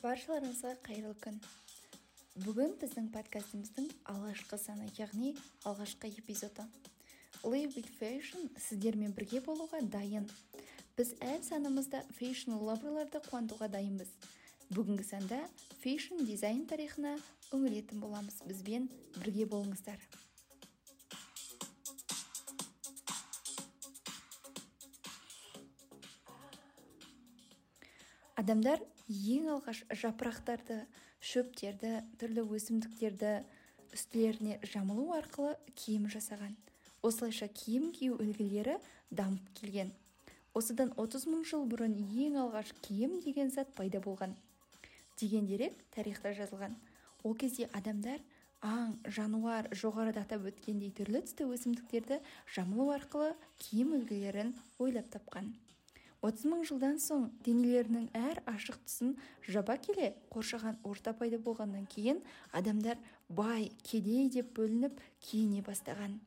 баршаларыңызға қайырлы күн. Бүгін біздің подкастымыздың алғашқы саны яғни алғашқы эпизоды. Live with fashion сіздермен бірге болуға дайын. Біз әр санымызда фэшн лаврларды қуантуға дайынбыз. Бүгінгі санда фэшн дизайн тарихына үңілетін боламыз. Бізбен бірге болыңыздар. Адамдар ең алғаш жапырақтарды шөптерді түрлі өсімдіктерді үстілеріне жамылу арқылы киім жасаған. Осылайша киім кию үлгілері дамып келген. Осыдан 30 мың жыл бұрын ең алғаш киім деген зат пайда болған. Деген дерек тарихта жазылған. Ол кезде адамдар аң жануар жоғарыда атап өткендей түрлі түсті өсімдіктерді жамылу арқылы киім үлгілерін ойлап тапқан. Отыз мың жылдан соң денелерінің әр ашық тұсын жаба келе қоршаған орта пайда болғаннан кейін адамдар бай кедей деп бөлініп киіне бастаған.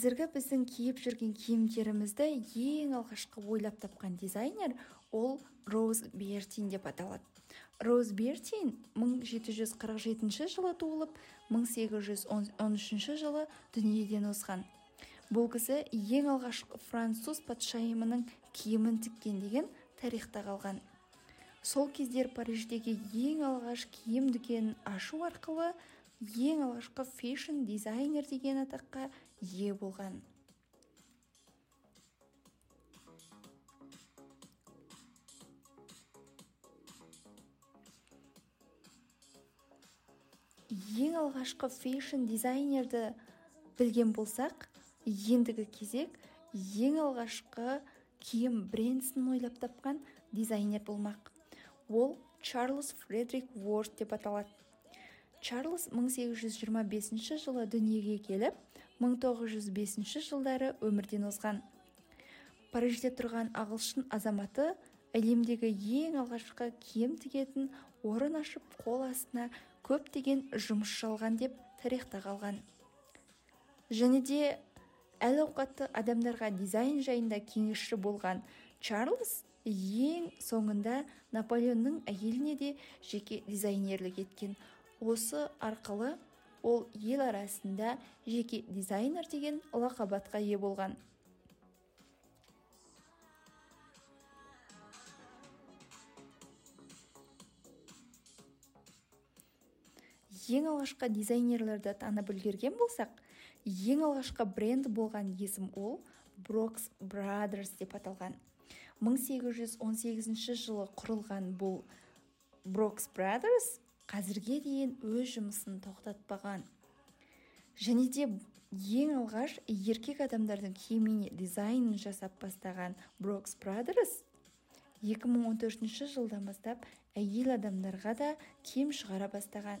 Қазіргі біздің киіп жүрген киімдерімізді ең алғашқы ойлап тапқан дизайнер ол роуз бертин деп аталады. Роуз бертин 1747 жылы туылып 1813 жылы дүниеден озған. Бұл кісі ең алғашқы француз патшайымының киімін тіккен деген тарихта қалған. Сол кездер париждегі ең алғаш киім дүкенін ашу арқылы ең алғашқы фэшн дизайнер деген атаққа ие болған. ең алғашқы фэшн дизайнерді білген болсақ ендігі кезек ең алғашқы киім брендісін ойлап тапқан дизайнер болмақ. Ол чарльз фредерик уорд деп аталады. Чарльз 1825 жылы дүниеге келіп 1905 жылдары өмірден озған. Парижде тұрған ағылшын азаматы әлемдегі ең алғашқы киім тігетін орын ашып қол астына көптеген жұмыс жалған деп тарихта қалған. Және де әл ауқатты адамдарға дизайн жайында кеңесші болған чарльз ең соңында наполеонның әйеліне де жеке дизайнерлік еткен осы арқылы ол ел арасында жеке дизайнер деген лақап ие болған. Ең алғашқы дизайнерлерді танып үлгерген болсақ ең алғашқы бренд болған есім ол брокс брадерс деп аталған. 1818 жылы құрылған бұл брокс брадерс қазірге дейін өз жұмысын тоқтатпаған. Және де ең алғаш еркек адамдардың киіміне дизайнын жасап бастаған брокс брадерс 2014 жылдан бастап әйел адамдарға да киім шығара бастаған.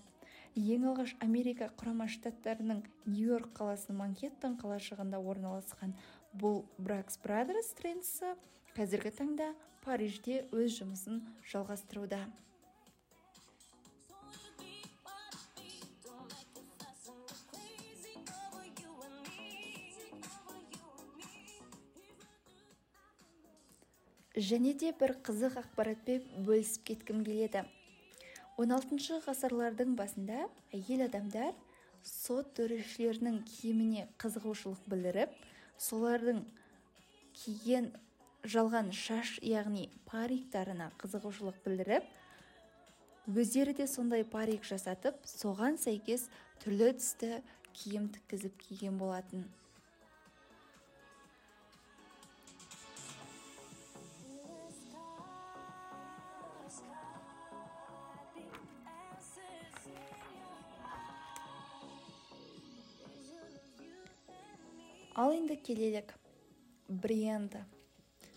Ең алғаш америка құрама штаттарының нью-йорк қаласының манхеттен қалашығында орналасқан бұл бракс брадерс трендісі қазіргі таңда парижде өз жұмысын жалғастыруда. Және де бір қызық ақпаратпен бөлісіп кеткім келеді. 16 ғасырлардың басында әйел адамдар сот төрешілерінің киіміне қызығушылық білдіріп солардың киген жалған шаш яғни париктарына қызығушылық білдіріп өздері де сондай парик жасатып соған сәйкес түрлі түсті киім тіккізіп киген болатын. Ал енді келелік бренді.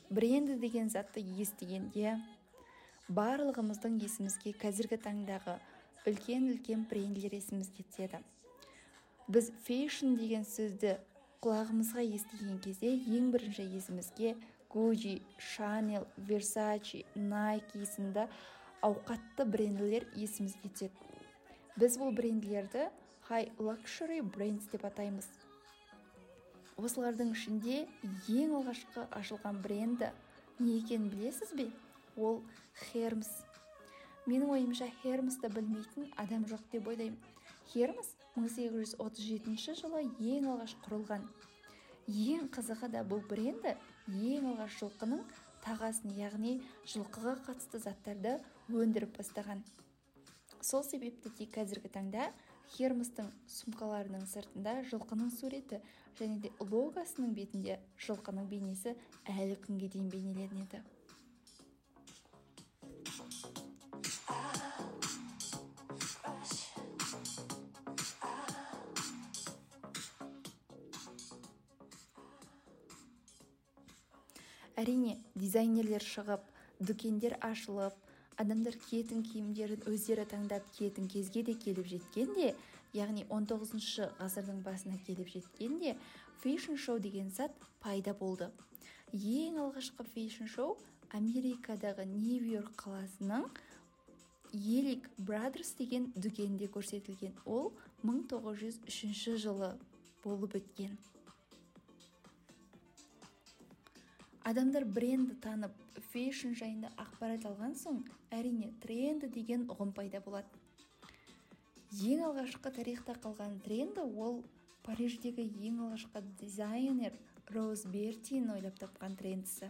Бренді деген затты естігенде барлығымыздың есімізге қазіргі таңдағы үлкен үлкен бренділер есімізге түседі. Біз фэшн деген сөзді құлағымызға естіген кезде ең бірінші есімізге гуджи шанел версачи найки сынды ауқатты бренділер есімізге түседі. Біз бұл бренділерді high luxury brands деп атаймыз. Осылардың ішінде ең алғашқы ашылған бренді не екенін білесіз бе? Ол хермс менің ойымша хермсті білмейтін адам жоқ деп ойлаймын. Хермс 1837 жылы ең алғаш құрылған. Ең қызығы да бұл бренді ең алғаш жылқының тағасын яғни жылқыға қатысты заттарды өндіріп бастаған сол себепті де қазіргі таңда хермостың сумкаларының сыртында жылқының суреті және де логосының бетінде жылқының бейнесі әлі күнге дейін бейнеленеді. Әрине дизайнерлер шығып дүкендер ашылып адамдар киетін киімдерін өздері таңдап киетін кезге де келіп жеткенде яғни 19 ғасырдың басына келіп жеткенде фэшн шоу деген зат пайда болды. Ең алғашқы фэшн шоу америкадағы нью йорк қаласының елик брадерс деген дүкенде көрсетілген. Ол 1903 жылы болып өткен. Адамдар брендті танып фэшн жайында ақпарат алған соң әрине тренді деген ұғым пайда болады ең алғашқы тарихта қалған тренді ол париждегі ең алғашқы дизайнер роуз бертин ойлап тапқан трендісі.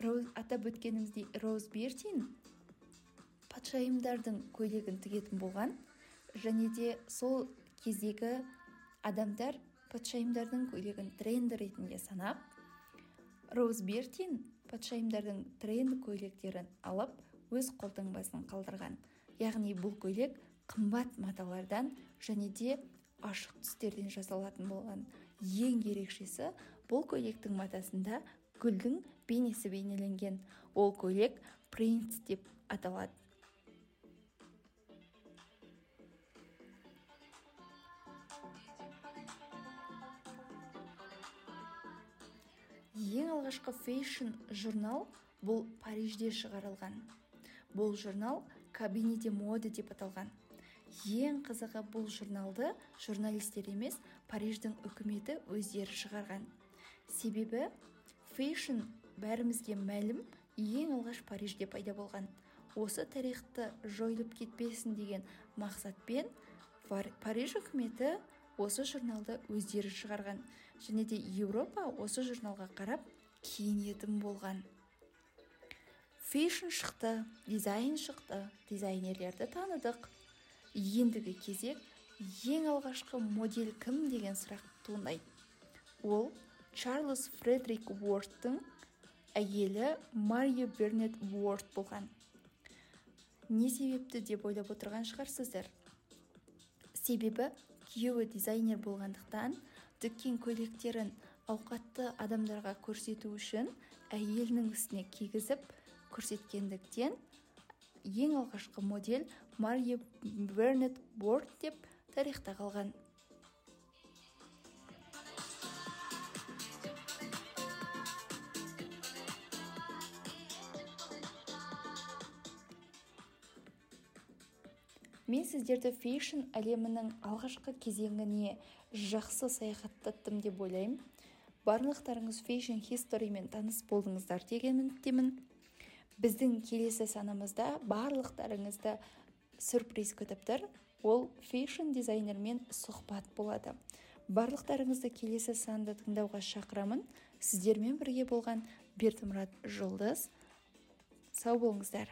Роуз атап өткеніміздей роуз бертин патшайымдардың көйлегін тігетін болған және де сол кездегі адамдар патшайымдардың көйлегін тренді ретінде санап роуз бертин патшайымдардың тренд көйлектерін алып өз қолтаңбасын қалдырған. Яғни бұл көйлек қымбат маталардан және де ашық түстерден жасалатын болған. Ең ерекшесі бұл көйлектің матасында гүлдің бейнесі бейнеленген. Ол көйлек принц деп аталады. Ең алғашқы фэшн журнал бұл парижде шығарылған. Бұл журнал кабинете моды деп аталған. Ең қызығы бұл журналды журналистер емес париждің үкіметі өздері шығарған. Себебі фэшн бәрімізге мәлім ең алғаш парижде пайда болған. Осы тарихты жойылып кетпесін деген мақсатпен париж үкіметі осы журналды өздері шығарған. Және де еуропа осы журналға қарап киінетін болған. Фэшн шықты дизайн шықты дизайнерлерді таныдық. Ендігі кезек ең алғашқы модель кім деген сұрақ туындайды. Ол чарльз фредерик уордтың әйелі мария бернет уорд болған. Не себепті деп ойлап отырған шығарсыздар? Себебі күйеуі дизайнер болғандықтан дүкен көйлектерін ауқатты адамдарға көрсету үшін әйелінің үстіне кигізіп көрсеткендіктен ең алғашқы модель мария бернет борд деп тарихта қалған. Мен сіздерді фэшн әлемінің алғашқы кезеңіне жақсы саяхаттаттым деп ойлаймын. Барлықтарыңыз фэшн хисторимен таныс болдыңыздар деген үміттемін біздің келесі санымызда барлықтарыңызды сюрприз күтіп тұр. Ол фэшн дизайнермен сұхбат болады. Барлықтарыңызды келесі санды тыңдауға шақырамын. Сіздермен бірге болған бердімұрат жұлдыз сау болыңыздар.